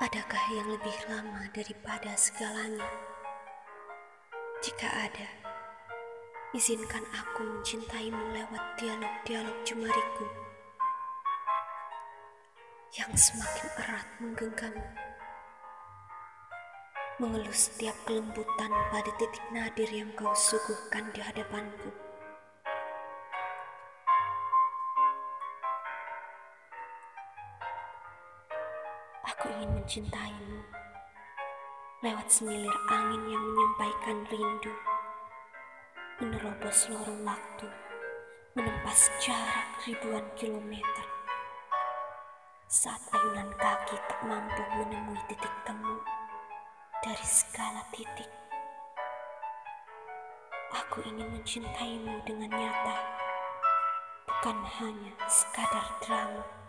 Adakah yang lebih lama daripada segalanya? Jika ada, izinkan aku mencintaimu lewat dialog-dialog jemariku yang semakin erat menggenggam, mengelus setiap kelembutan pada titik nadir yang kau suguhkan di hadapanku. Aku ingin mencintaimu lewat semilir angin yang menyampaikan rindu, menerobos lorong waktu, menempas jarak ribuan kilometer. Saat ayunan kaki tak mampu menemui titik temu dari segala titik, aku ingin mencintaimu dengan nyata, bukan hanya sekadar drama.